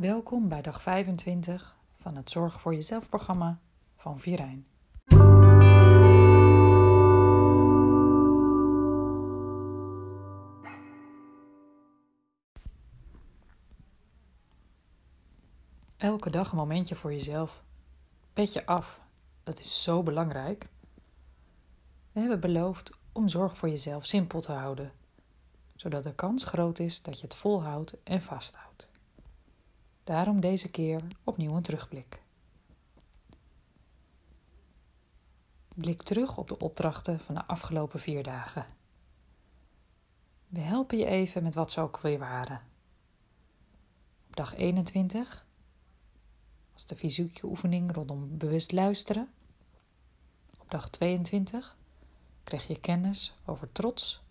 Welkom bij dag 25 van het Zorg voor Jezelf programma van Virijn. Elke dag een momentje voor jezelf. Pet je af, dat is zo belangrijk. We hebben beloofd om zorg voor jezelf simpel te houden, zodat de kans groot is dat je het volhoudt en vasthoudt. Daarom deze keer opnieuw een terugblik. Blik terug op de opdrachten van de afgelopen vier dagen. We helpen je even met wat ze ook weer waren. Op dag 21 was de fysieke oefening rondom bewust luisteren. Op dag 22 kreeg je kennis over trots.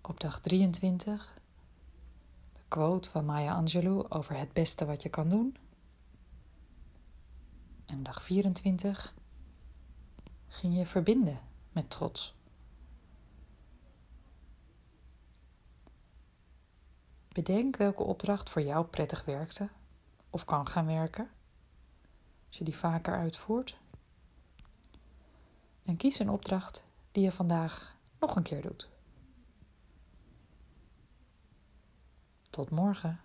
Op dag 23 de quote van Maya Angelou over het beste wat je kan doen. En dag 24 ging je verbinden met trots. Bedenk welke opdracht voor jou prettig werkte of kan gaan werken, als je die vaker uitvoert. En kies een opdracht die je vandaag nog een keer doet. Tot morgen.